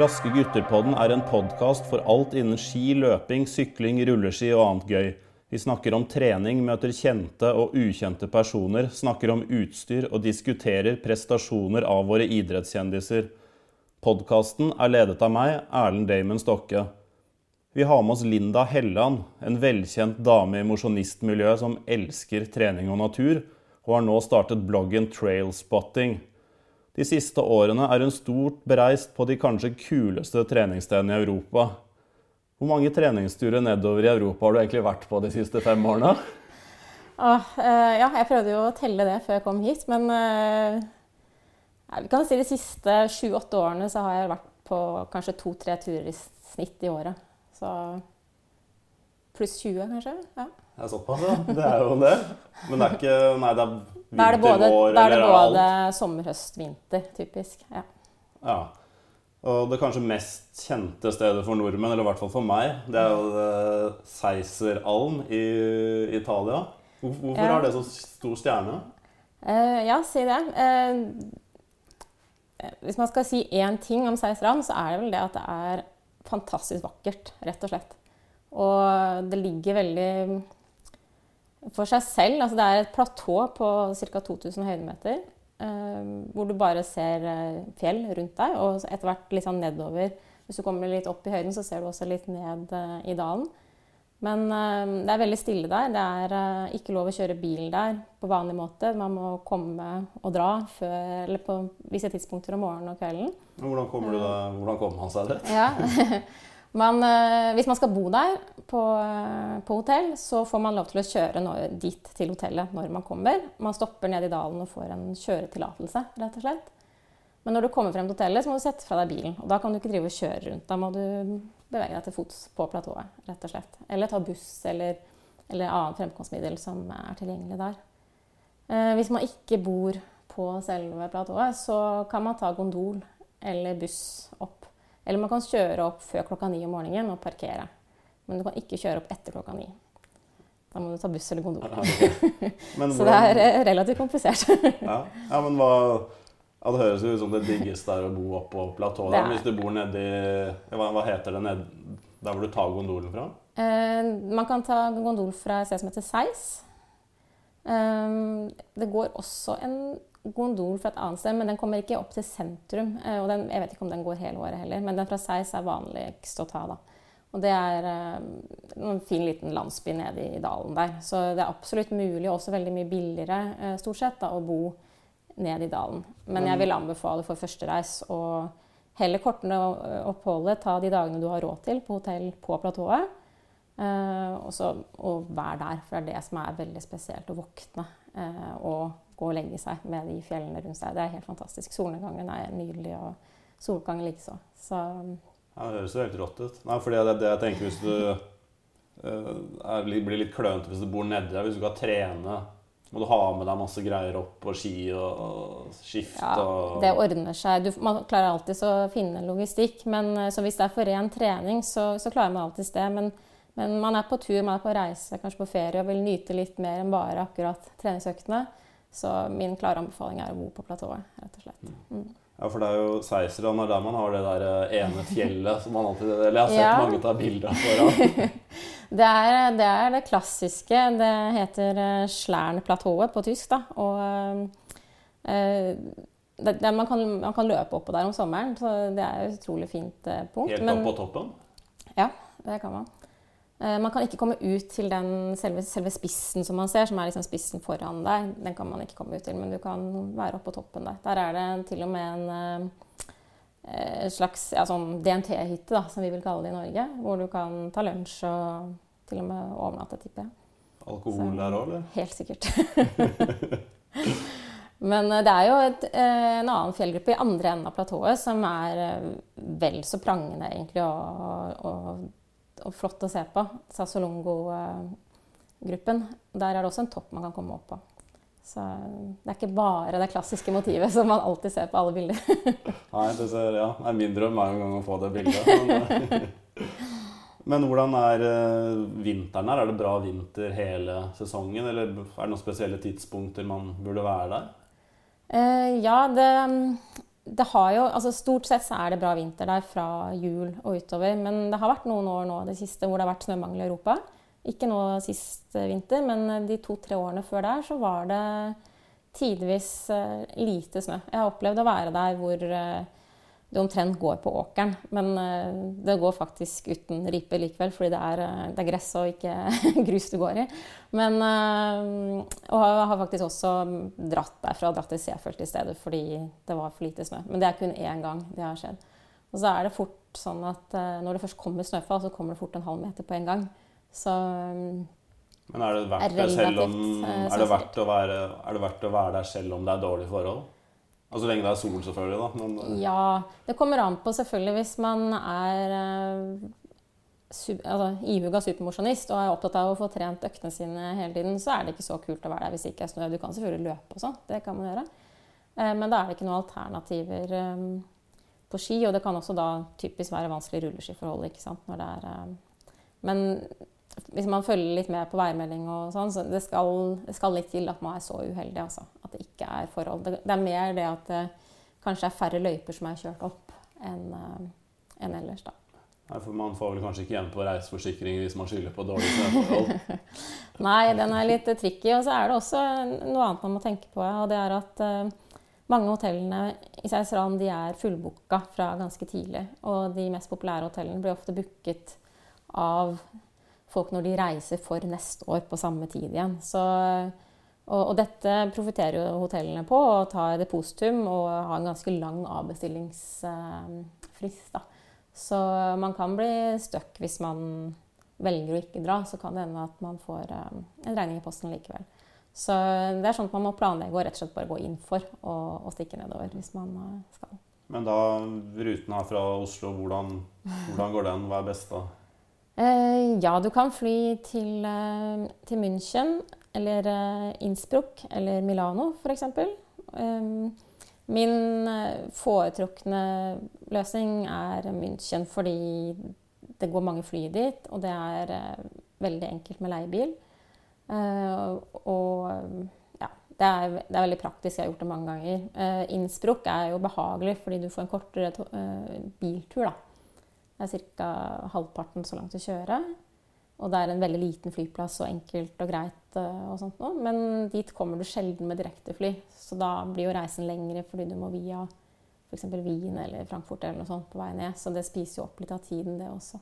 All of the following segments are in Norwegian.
Raske gutter-podden er en podkast for alt innen ski, løping, sykling, rulleski og annet gøy. Vi snakker om trening, møter kjente og ukjente personer, snakker om utstyr og diskuterer prestasjoner av våre idrettskjendiser. Podkasten er ledet av meg, Erlend Damon Stokke. Vi har med oss Linda Helland, en velkjent dame i mosjonistmiljøet som elsker trening og natur, og har nå startet bloggen Trailspotting. De siste årene er hun stort bereist på de kanskje kuleste treningsstedene i Europa. Hvor mange treningsturer nedover i Europa har du egentlig vært på de siste fem årene? Ah, eh, ja, jeg prøvde jo å telle det før jeg kom hit, men eh, kan si de siste sju-åtte årene så har jeg vært på kanskje to-tre turer i snitt i året. Så pluss 20, kanskje. Ja. Det er såpass, ja. Det er jo det. Men det er ikke Nei, det er Da er det både, vinter, vår da er det eller både alt. sommer, høst, vinter, typisk. Ja. Ja. Og det kanskje mest kjente stedet for nordmenn, eller i hvert fall for meg, det er jo det Seiseralm i Italia. Hvorfor Ja. har det så stor stjerne? Uh, ja, si det. Uh, hvis man skal si én ting om Seisram, så er det vel det at det er fantastisk vakkert, rett og slett. Og det ligger veldig for seg selv. Altså det er et platå på ca. 2000 høydemeter. eh, hvor du bare ser eh, fjell rundt deg, og etter hvert litt sånn nedover. Hvis du kommer litt opp i høyden, så ser du også litt ned eh, i dalen. Men det er veldig stille der. Det er ikke lov å kjøre bil der på vanlig måte. Man må komme og dra før, eller på visse tidspunkter om morgenen og kvelden. Hvordan kommer, du deg, hvordan kommer man seg dit? Ja. Man, eh, hvis man skal bo der på, eh, på hotell, så får man lov til å kjøre nå- dit til hotellet når man kommer. Man stopper ned i dalen og får en kjøretillatelse, rett og slett. Men når du kommer frem til hotellet, så må du sette fra deg bilen. Og da kan du ikke drive og kjøre rundt. Da må du bevege deg til fots på platået, rett og slett. Eller ta buss eller, eller annet fremkomstmiddel som er tilgjengelig der. Eh, hvis man ikke bor på selve platået, så kan man ta gondol eller buss opp. Eller man kan kjøre opp før klokka ni om morgenen og parkere. Men du kan ikke kjøre opp etter klokka ni. Da må du ta buss eller gondol. Ja, Så det er eh, relativt komplisert. ja. ja, men hva ja, Det høres jo ut som det diggeste er å bo oppå platået. Er- Hvis du bor nedi hva, hva heter det ned, der hvor du tar gondolen fra? Eh, man kan ta gondol fra et sted som heter Seis. Um, det går også en gondol fra et annet sted, men den kommer ikke opp til sentrum. Eh, og den, jeg vet ikke om den går hele året heller, men den fra Seis er vanligst å ta. da. Og det er eh, en fin liten landsby nede i dalen der. Så det er absolutt mulig, og også veldig mye billigere eh, stort sett, da, å bo ned i dalen. Men jeg vil anbefale for førstereis å heller korte ned oppholdet, ta de dagene du har råd til på hotell på platået. Og så vær der, for det er det som er veldig spesielt. Å våkne og gå og legge seg med de fjellene rundt seg. Det er helt fantastisk. Solnedgangen er nydelig, og solgangen likeså. Så Ja, Det høres jo helt rått ut. Nei, fordi det det jeg tenker hvis du er, blir litt klønete hvis du bor nedi der. Hvis du skal trene, må du ha med deg masse greier opp på ski og, og skift ja, og det ordner seg. Du, man klarer alltid å finne logistikk. Men, eh, så hvis det er for ren trening, så, så klarer man alltids det. Men, men man er på tur, man er på reise, kanskje på ferie og vil nyte litt mer enn bare akkurat treningsøktene. Så min klare anbefaling er å bo på platået, rett og slett. Mm. Ja, for det er jo Seiserland er der man har det der eh, ene fjellet som man alltid Eller jeg har sett Ja. mange ta bilder av foran. Det er, det er det klassiske. Det heter uh, Slernplatået på tysk. Da. Og eh, det, det, man, kan, man kan løpe oppå der om sommeren, så det er et utrolig fint eh, punkt. Helt opp på toppen. Ja, det kan man. Eh, Man kan ikke komme ut til den selve, selve spissen som man ser, som er liksom spissen foran deg. Den kan man ikke komme ut til, men du kan være oppe på toppen der. Der er det til og med en eh, slags ja, sånn DNT-hytte, som vi vil kalle det i Norge. Hvor du kan ta lunsj og til og med overnatte, tipper jeg. Alkohol der òg, eller? Helt sikkert. Men eh, det er jo et, eh, en annen fjellgruppe i andre enden av platået som er eh, vel så prangende egentlig og, og, og flott å se på. Sassolongo-gruppen. Der er det også en topp man kan komme opp på. Så det er ikke bare det klassiske motivet som man alltid ser på alle bilder. Nei, det ser, ja, er min drøm er en gang å få det bildet. Men, eh, men hvordan er eh, vinteren her? Er det bra vinter hele sesongen? Eller er det noen spesielle tidspunkter man burde være der? Eh, ja, det, det har jo, altså Stort sett så er det bra vinter der fra jul og utover. Men det har vært noen år nå det siste hvor det har vært snømangel i Europa. Ikke nå sist vinter, men de to-tre årene før der så var det tidvis uh, lite snø. Jeg har opplevd å være der hvor det omtrent går på åkeren. Men uh, det går faktisk uten ripe likevel, fordi det er, uh, det er gress og ikke grus du går i. Men, uh, og jeg har faktisk også dratt derfra og dratt til Seefeld i stedet fordi det var for lite snø. Men det er kun én gang det har skjedd. Og så er det fort sånn at når det først kommer snøfall, så kommer det fort en halv meter på en gang. Så Men er det verdt det, selv om, er det verdt, å være, er det verdt å være der selv om det er dårlige forhold? Altså lenge det er sol, selvfølgelig. da. Men, eh, ja, det kommer an på selvfølgelig hvis man er uh, altså, ihuga supermosjonist og er opptatt av å få trent øktene sine hele tiden, så er det ikke så kult å være der hvis det ikke er snø. Du kan selvfølgelig løpe og sånn, det kan man gjøre. Uh, men da er det ikke noen alternativer på ski, og det kan også da typisk være vanskelig rulleskiforhold. ikke sant, når det er... Men hvis man følger litt med på værmelding og sånn, så det skal, det skal, litt til at man er så uheldig, altså. At det ikke er forhold. Det, det er mer det at det kanskje er færre løyper som er kjørt opp enn uh, en ellers, da. Nei, for Man får vel kanskje ikke igjen på reiseforsikring hvis man skylder på dårlige snøforhold? Nei, den er litt tricky. Og så er det også noe annet man må tenke på. og det er at uh, mange hotellene i Seisran de er fullbooka fra ganske tidlig. Og de mest populære hotellene blir ofte booket av folk når de reiser for neste år på samme tid igjen. Så, og, og, dette profitterer jo hotellene på, og tar depositum og har en ganske lang avbestillingsfrist. Da. Så man kan bli stuck hvis man velger å ikke dra. Så kan det hende at man får um, en regning i posten likevel. Så det er sånt man må planlegge og rett og slett bare gå inn for å stikke nedover hvis man uh, skal. Men da ruten her fra Oslo, hvordan, hvordan går den? Hva er best da? Eh, ja, du kan fly til, eh, til München eller eh, Innsbruck eller Milano f.eks. Min foretrukne løsning er München fordi det går mange fly dit, og det er veldig enkelt med leiebil. Og ja, det er, det er, veldig praktisk. Jeg har gjort det mange ganger. Innsbruck er jo behagelig fordi du får en kortere biltur. da. Det er ca. halvparten så langt å kjøre. Og det er en veldig liten flyplass og enkelt og greit. Eh, og sånt noe. Men dit kommer du sjelden med direktefly. Så da blir jo reisen lengre fordi du må via f.eks. Wien eller Frankfurt eller noe sånt på vei ned. Så det spiser jo opp litt av tiden, det også.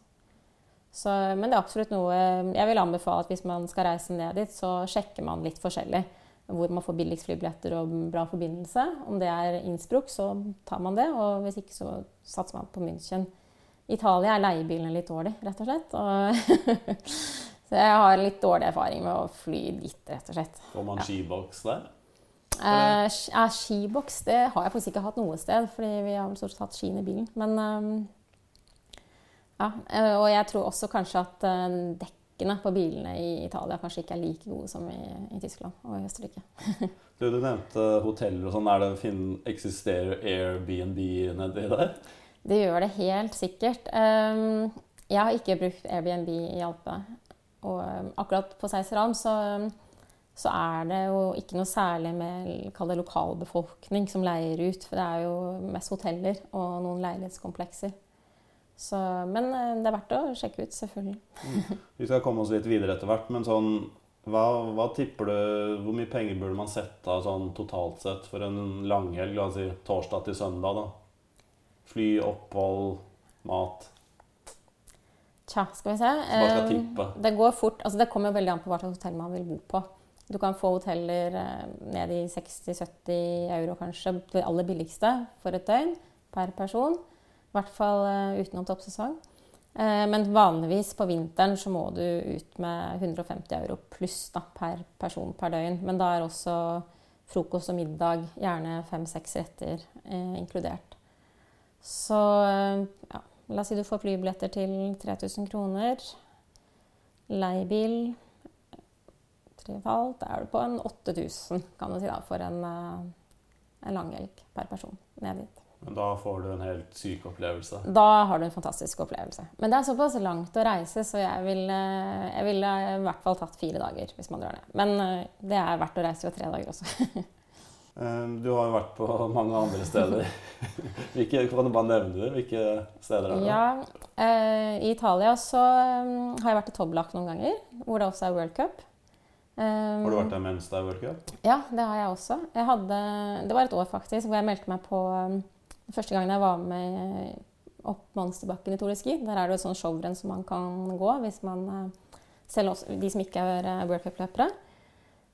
Så, men det er absolutt noe Jeg vil anbefale at hvis man skal reise ned dit, så sjekker man litt forskjellig. Hvor man får billigst flybilletter og bra forbindelse. Om det er Innsbruck, så tar man det. Og hvis ikke, så satser man på München. Italia er leiebilene litt dårlig, rett og slett. Og så jeg har litt dårlig erfaring med å fly dit, rett og slett. Får man skiboks der? Eh, eh, skiboks det har jeg faktisk ikke hatt noe sted, fordi vi har stort sett hatt skien i bilen. Men um, ja, eh, Og jeg tror også kanskje at uh, dekkene på bilene i Italia kanskje ikke er like gode som i, i Tyskland og i Østerrike. du, du nevnte hoteller og sånn. Er Eksisterer Airbnb nedi der? Det gjør det helt sikkert. Ehm, jeg har ikke brukt Airbnb i Alpe. Og ehm, akkurat på Seiseran så, så, er det jo ikke noe særlig med kall det lokalbefolkning som leier ut. For det er jo mest hoteller og noen leilighetskomplekser. Så, men eh, det er verdt å sjekke ut, selvfølgelig. Mm. Vi skal komme oss litt videre etter hvert, men sånn hva, hva, tipper du, Hvor mye penger burde man sette av sånn totalt sett for en langhelg? La oss si torsdag til søndag, da? Fly, opphold, mat? Tja, skal vi se. Skal tippe? Det går fort. Altså, det kommer veldig an på hva slags hotell man vil bo på. Du kan få hoteller eh, ned i 60-70 euro kanskje, det aller billigste for et døgn per person. I hvert fall uh, utenom toppsesong. Men vanligvis på vinteren så må du ut med 150 euro pluss da, per person per døgn. Men da er også frokost og middag, gjerne fem-seks retter, eh, inkludert. Så ja, la oss si du får flybilletter til 3000 kroner. Leiebil 3,5. Da er du på en 8000 kan du si da, for en, eh, en langhelg per person ned dit. Men da får du en helt syk opplevelse? Da har du en fantastisk opplevelse. Men det er såpass langt å reise, så jeg ville, jeg ville i hvert fall tatt fire dager hvis man drar ned. Men eh, det er verdt å reise jo tre dager også. Eh, du har jo vært på mange andre steder. Hvilke, kan du bare nevne det? Hvilke steder er det? Ja, eh, I Italia så um, har jeg vært i Toblach noen ganger, hvor det også er World Cup. Um, har du vært der mens det er World Cup? Ja, det har jeg også. Jeg hadde, det var et år faktisk hvor jeg meldte meg på um, Første gangen jeg var med opp Monsterbakken i Tour de Ski. Der er det et sånt showrenn som man kan gå hvis man uh, selv også, de som ikke er uh, World Cup-løpere.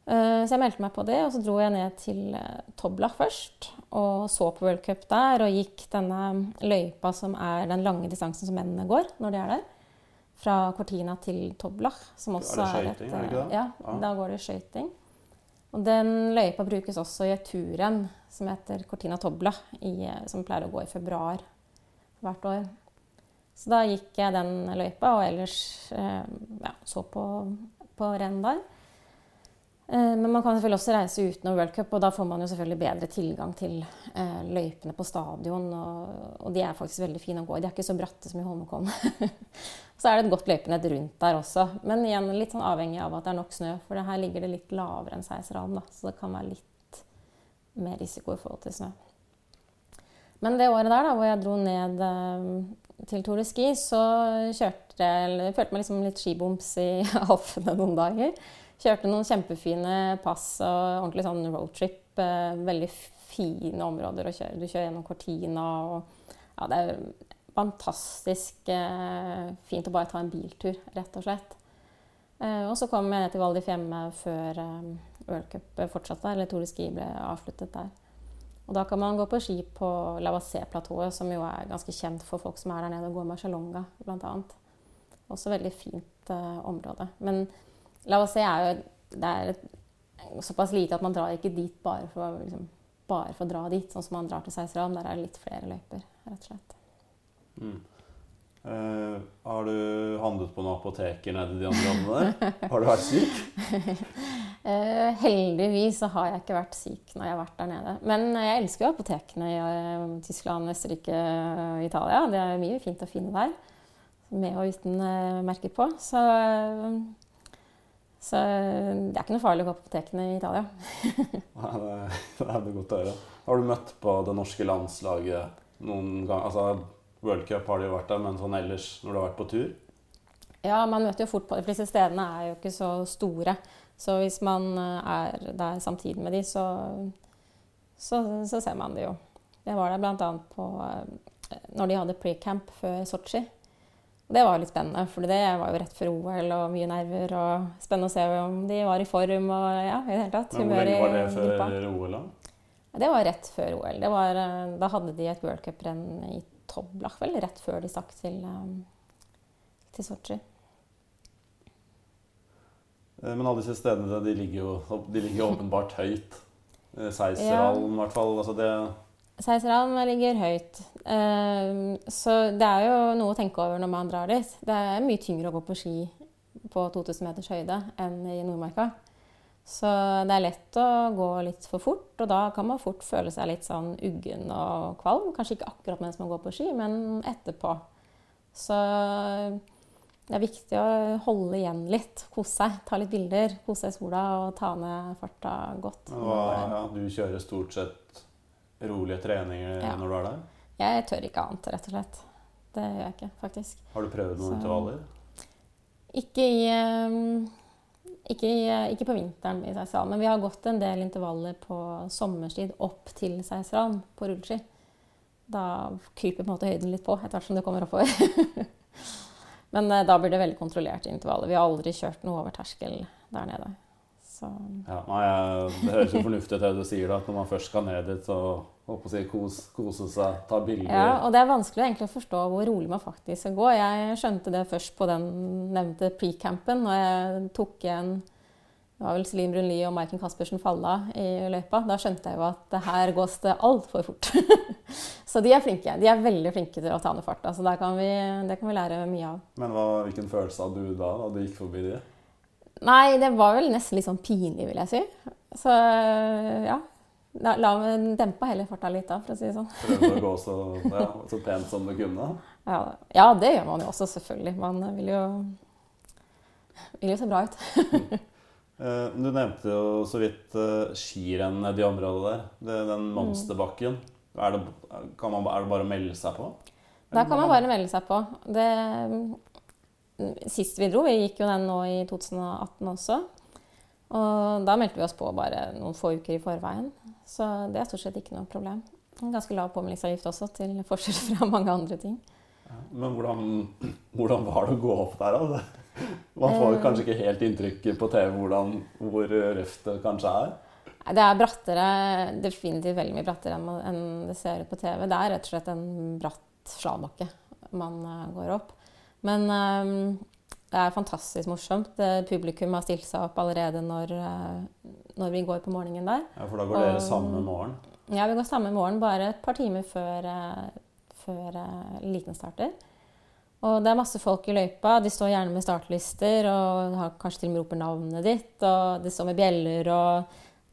Eh, så jeg meldte meg på det, og så dro jeg ned til eh, Toblach først. Og så på World Cup der, og gikk denne løypa som er den lange distansen som mennene går når de er der. Fra Cortina til Toblach. Som også er, det skøyting, er, det Ja, ja, da går det skøyting. Og den løypa brukes også i et turrenn som heter Cortina Tobla, i, som pleier å gå i februar hvert år. Så da gikk jeg den løypa, og ellers eh, ja, så på, på renn der. Eh, men man kan selvfølgelig også reise utenom World Cup, og da får man jo selvfølgelig bedre tilgang til eh, løypene på stadion. Og, de er faktisk veldig fine å gå i. De er ikke så bratte som i Holmenkollen. så er det et godt løypenett rundt der også. Men igjen litt sånn avhengig av at det er nok snø, for her ligger det litt lavere enn Seiserhallen. Så det kan være litt mer risiko i forhold til snø. Men det året der da, hvor jeg dro ned eh, til Tour de Ski, så kjørte jeg, følte meg liksom litt skiboms i Alfene noen dager. Kjørte noen kjempefine pass og ordentlig sånn roadtrip. Eh, veldig fine områder å kjøre. Du kjører gjennom Cortina og Ja, det er fantastisk eh, fint å bare ta en biltur, rett og slett. Eh, og så kom jeg ned til Val di Fiemme før World fortsatte, eller Tour de Ski ble avsluttet der. Og da kan man gå på ski på Lavassé-platået, som jo er ganske kjent for folk som er der nede og går Marcialonga, bl.a. Også veldig fint eh, område. Men La oss se er jo det er såpass lite at man drar ikke dit bare for, liksom, bare for å dra dit, sånn som man drar til Seiseran. Der er det litt flere løyper, rett og slett. Mm. Uh, har du handlet på noen apoteker nede i de andre områdene? har du vært syk? uh, heldigvis så har jeg ikke vært syk når jeg har vært der nede. Men jeg elsker jo apotekene i uh, Tyskland, Østerrike, Italia. Det er mye fint å finne der. Med og uten merker på. Så så det er ikke noe farlig å gå på apotekene i Italia. Nei, det, det er det godt å høre. Har du møtt på det norske landslaget noen gang? Altså, World Cup har de jo vært der, men sånn ellers når du har vært på tur? Ja, man møter jo fort på De fleste stedene er jo ikke så store. Så hvis man eh, er der samtidig med de, så, så, så ser man det jo. Jeg var der bl.a. på eh, når de hadde pre-camp før Sotsji. Det var litt spennende, for det var jo rett før OL og mye nerver. og Spennende å se om de var i form og ja, i det hele tatt. Men Hvor lenge var det før OL, da? Det var rett før OL. Var, eh, da hadde de et worldcuprenn i Toblach, vel, rett før de stakk til, eh, til Sotsji. Eh, men alle disse stedene de ligger jo de ligger åpenbart høyt. Seiserhallen i hvert fall. Altså det Seiserhallen ligger høyt. Ehm, så det er jo noe å tenke over når man drar dit. Det er mye tyngre å gå på ski på 2000 meters høyde enn i Nordmarka. Så det er lett å gå litt for fort, og da kan man fort føle seg litt sånn uggen og kvalm. Kanskje ikke akkurat mens man går på ski, men etterpå. Så det er viktig å holde igjen litt, kose seg, ta litt bilder, kose seg i sola og ta ned farta godt. Ja, du kjører stort sett rolige treninger ja. når du er der? Jeg tør ikke annet, rett og slett. Det gjør jeg ikke, faktisk. Har du prøvd noen Så, intervaller? Ikke, i, um, ikke, ikke på vinteren i Seisran, men vi har gått en del intervaller på sommerstid opp til Seisran på rulleski. Da kryper på en måte høyden litt på etter hvert som det kommer oppover. men uh, da blir det veldig kontrollerte intervaller. Vi har aldri kjørt noe over terskel der nede. Så. Ja, nei, det høres jo fornuftig ut det du sier, da, at når man først skal ned dit, så håper jeg, kos, kose seg, ta bilder. Ja, og det er vanskelig egentlig å forstå hvor rolig man faktisk skal gå. Jeg skjønte det først på den nevnte pre-campen, når jeg tok igjen det var vel Celine Brunli og Maiken Caspersen falla i løypa. Da skjønte jeg jo at her gås det altfor fort. så de er flinke. De er veldig flinke til å ta ned farta. Så kan vi, det kan vi lære mye av. Men hva, hvilken følelse hadde du da, da du gikk forbi de? Nei, det var vel nesten litt sånn pinlig, vil jeg si. Så ja. La, la dempe heller farta litt da, for å si det sånn. Prøvde å gå så, ja, så pent som du kunne? Ja, ja, det gjør man jo også, selvfølgelig. Man vil jo, vil jo se bra ut. Eh, Du nevnte jo så vidt eh, skirenn nedi området der. Det, den monsterbakken. Er det, kan man, er det bare å melde seg på? Der kan man bare melde seg på. Det, sist vi dro, vi gikk jo den nå i 2018 også. Og da meldte vi oss på bare noen få uker i forveien. Så det er stort sett ikke noe problem. Ganske lav påmeldingsavgift også, til forskjell fra mange andre ting. Men hvordan, hvordan var det å gå opp der, da? Man får Eh. kanskje ikke helt inntrykk på TV hvordan, hvor røft det kanskje er. Det er brattere, definitivt veldig mye brattere enn, det ser ut på TV. Det er rett og slett en bratt slalåmbakke man eh, går opp. Men eh, det er fantastisk morsomt. Publikum har stilt seg opp allerede når, eh, når vi går på morgenen der. Ja, For da går dere Og- samme morgen. Ja, vi går samme morgen, bare et par timer før, eh, før eliten starter. Og det er masse folk i løypa. De står gjerne med startlister og har kanskje til og med roper navnet ditt. Og de står med bjeller og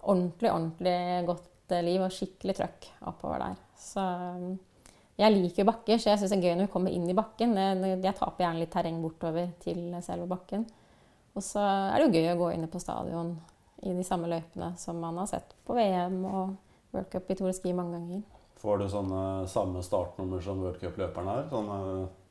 ordentlig, ordentlig godt liv og skikkelig trøkk oppover der. Så jeg liker bakker, så jeg syns det er gøy når vi kommer inn i bakken. Jeg taper gjerne litt terreng bortover til selve bakken. Og så er det jo gøy å gå inne på stadion i de samme løypene som man har sett på VM og World Cup i Tour Ski mange ganger. Får du sånne samme startnummer som World Cup-løperne har? Sånne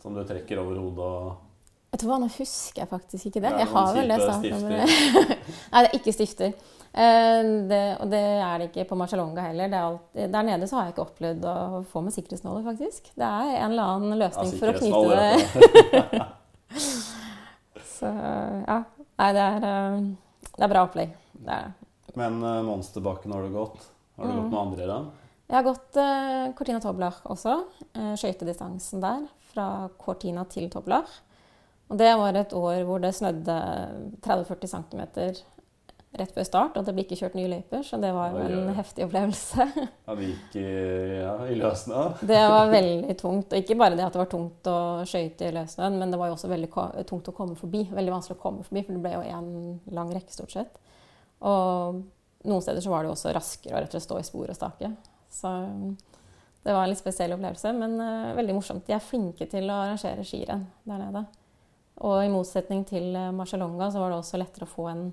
som du trekker over hodet og Vet du hva, nå husker jeg faktisk ikke det. Det Jeg har vel det startnummeret. Nei, det er ikke stifter. Eh, Det, og det er det ikke på Marcialonga heller. Det er alt, der nede så har jeg ikke opplevd å få med sikkerhetsnåler, faktisk. Det er en eller annen ja, løsning for å knyte det. Så ja. Nei, det er, eh, det er bra opplegg. Det er det. Men eh, monsterbakken har du gått. Har du Mm. gått med andre renn? Jeg har gått uh, Cortina Toblach også. Uh, Skøytedistansen der. Fra Cortina til Toblach. Og det var et år hvor det snødde 30-40 cm rett før start, og det ble ikke kjørt nye løyper, så det var jo en heftig opplevelse. Ja, det gikk ja, i løssnø. Det var veldig tungt. Og ikke bare det at det var tungt å skøyte i løssnøen, men det var jo også veldig tungt å komme forbi. Veldig vanskelig å komme forbi, for det ble jo én lang rekke, stort sett. Og noen steder så var det jo også raskere å rett og slett stå i spor og stake. Så det var en litt spesiell opplevelse, men uh, veldig morsomt. De er flinke til å arrangere skirenn der nede. Og i motsetning til uh, Marcialonga så var det også lettere å få en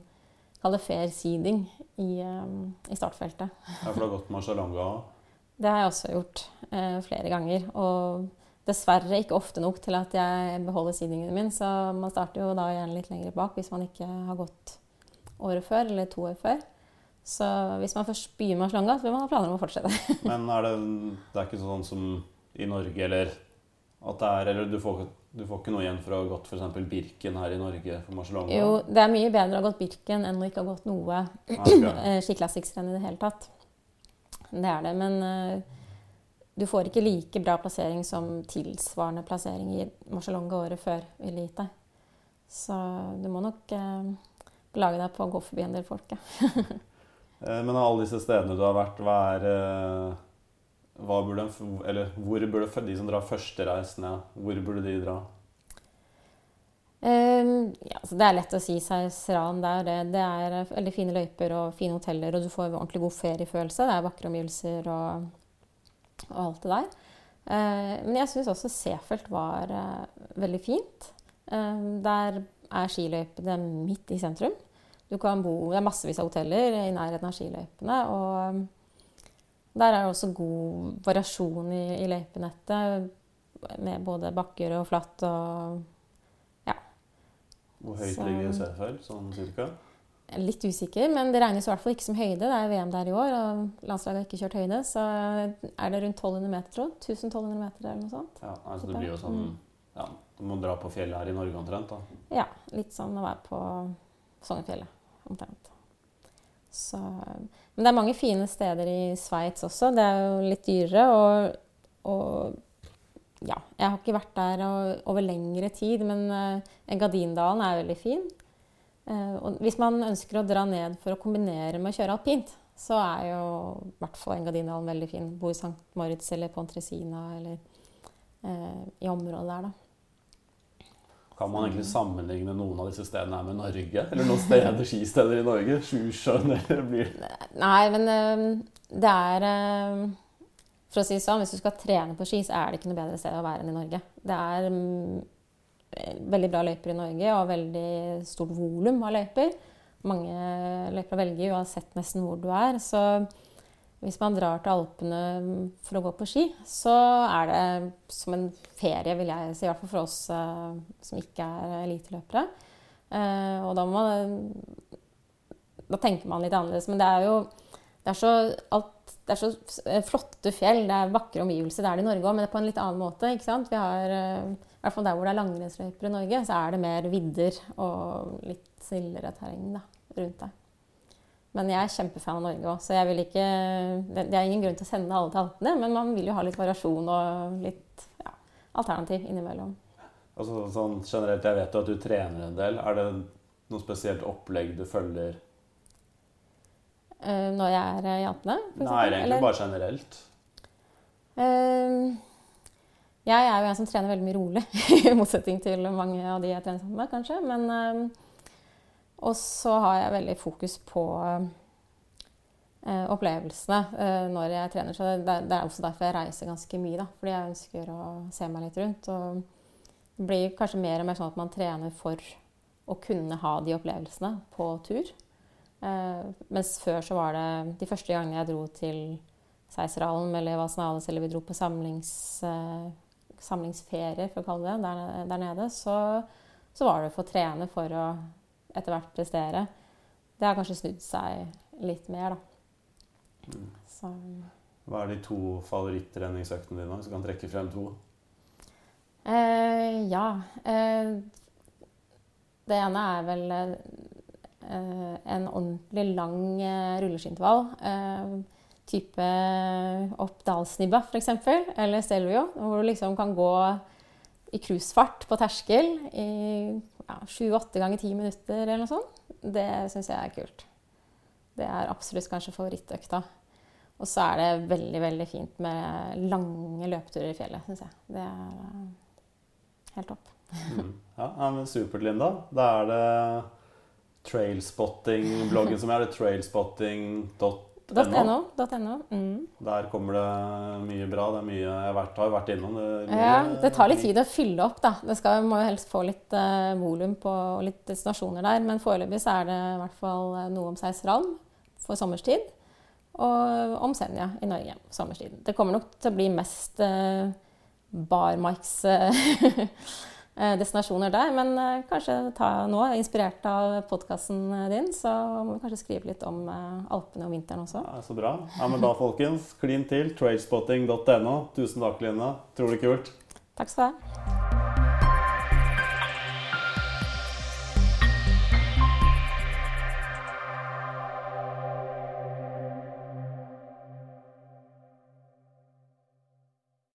kall det fair seeding i, eh, i startfeltet. Ja, for du har gått Marcialonga òg. Det har jeg også gjort eh, flere ganger. Og dessverre ikke ofte nok til at jeg beholder seedingen min. Så man starter jo da gjerne litt lenger bak hvis man ikke har gått året før eller to år før. Så hvis man først begynner med slanga, så vil man ha planer om å fortsette. Men er det, det er ikke sånn som i Norge, eller at det er Eller du får, du får ikke noe igjen for å ha gått f.eks. Birken her i Norge for Marcialonga? Jo, det er mye bedre å ha gått Birken enn å ikke ha gått noe okay. ok. eh, skiklassiksrenn i det hele tatt. Det er det. Men uh, du får ikke like bra plassering som tilsvarende plassering i Marcialonga året før elite. Så du må nok uh, belage deg på å gå forbi en del folk. Ja. Eh, Men av alle disse stedene du har vært, hva er eh, hva burde, eller hvor burde de som drar førstereisende, hvor burde de dra? Um, ja, så det er lett å si seg Sran der. Det, det er eh, veldig fine løyper og fine hoteller, og du får ordentlig god feriefølelse. Det er vakre omgivelser og, og alt det der. Uh, men jeg syns også Seefeld var uh, veldig fint. Uh, der er skiløypene midt i sentrum. Du kan bo, Det er massevis av hoteller i nærheten av skiløypene. Og der er det også god variasjon i, i løypenettet, med både bakker og flatt og Hvor høyt Så- ligger Seefeld, sånn cirka? Jeg er litt usikker, men det regnes i hvert fall ikke som høyde. Det er VM der i år, og landslaget har ikke kjørt høyde. Så er det rundt 1200 meter, tror jeg. 1200 meter eller noe sånt. Ja, altså det blir jo sånn Mm. ja, Du må dra på fjellet her i Norge omtrent, da. Ja, litt sånn å være på Sognefjellet, omtrent. Så, men det er mange fine steder i Sveits også. Det er jo litt dyrere, og, og ja, jeg har ikke vært der over lengre tid, men Engadindalen er veldig fin. Eh, og hvis man ønsker å dra ned for å kombinere med å kjøre alpint, så er jo i hvert fall Engadindalen veldig fin. Bo i St. Moritz eller Pontresina eller eh, i området der, da. Kan man egentlig sammenligne noen av disse stedene her med Norge? Eller noen steder, skisteder i Norge? Sjusjøen, eller blir Nei, men eh, det er eh, For å si det sånn, hvis du skal trene på ski, så er det ikke noe bedre sted å være enn i Norge. Det er mm, veldig bra løyper i Norge og veldig stort volum av løyper. mange løyper å velge uansett nesten hvor du er. Så hvis man drar til Alpene for å gå på ski, så er det som en ferie, vil jeg si. I hvert fall for oss uh, som ikke er eliteløpere. Uh, og da man Da tenker man litt annerledes. Men det er jo det er så, alt, det er så flotte fjell, det er vakre omgivelser. Det er det i Norge òg, men det er på en litt annen måte. ikke sant? Vi har, I hvert fall der hvor det er langrennsløyper i Norge, så er det mer vidder og litt snillere terreng rundt deg. Men jeg er kjempefan av Norge òg, så jeg vil ikke, det, er ingen grunn til å sende alle til Altene. Men man vil jo ha litt variasjon og litt ja, alternativ innimellom. Altså, sånn generelt, Jeg vet jo at du trener en del. Er det noe spesielt opplegg du følger? Uh, når jeg er i Alpene? Nei, egentlig Eller? bare generelt. Uh, jeg er jo en som trener veldig mye rolig, i motsetning til mange av de jeg trener sammen med, kanskje. Men uh, og så har jeg veldig fokus på eh, opplevelsene eh, når jeg trener. Så det, det, er også derfor jeg reiser ganske mye. Da, fordi jeg ønsker å se meg litt rundt. Og det blir kanskje mer og mer sånn at man trener for å kunne ha de opplevelsene på tur. Eh, mens før så var det de første gangene jeg dro til Seiserhallen eller Vasenales, eller vi dro på samlings, eh, samlingsferie, for å kalle det der, der nede, så, så var det for å trene for å etter hvert prestere. Det har kanskje snudd seg litt mer, da. Mm. Så. Hva er de to favorittreningsøktene dine, hvis du kan trekke frem to? Eh, ja. Eh, det ene er vel eh, en ordentlig lang eh, rulleskintervall. Eh, type opp Dalsnibba, f.eks., eller Stelvio, hvor du liksom kan gå i cruisefart på terskel i ja, ganger ti minutter eller noe sånt. Det syns jeg er kult. Det er absolutt kanskje favorittøkta. Og så er det veldig veldig fint med lange løpeturer i fjellet, syns jeg. Det er uh, helt topp. mm. Ja, men Supert, Linda. Da er det trailspotting-bloggen som er det trailspotting.no .no. .no. Mm. Der kommer det mye bra. Det er mye jeg har vært, har vært innom. Det, ja, det tar litt tid å fylle opp, da. Det skal, må jo helst få litt uh, volum på og litt destinasjoner der. Men foreløpig så er det i hvert fall eh, noe om Seisralm for sommerstid. Og om Senja i Norge sommerstid. Det kommer nok til å bli mest uh, barmarks... Uh, destinasjoner der. Men eh, kanskje ta nå, inspirert av podkasten din, så må vi kanskje skrive litt om eh, Alpene og vinteren også. Ja, så bra. Ja, men da, folkens, klin til. Tradespotting.no. Tusen takk, Line. Utrolig kult. Takk skal du ha.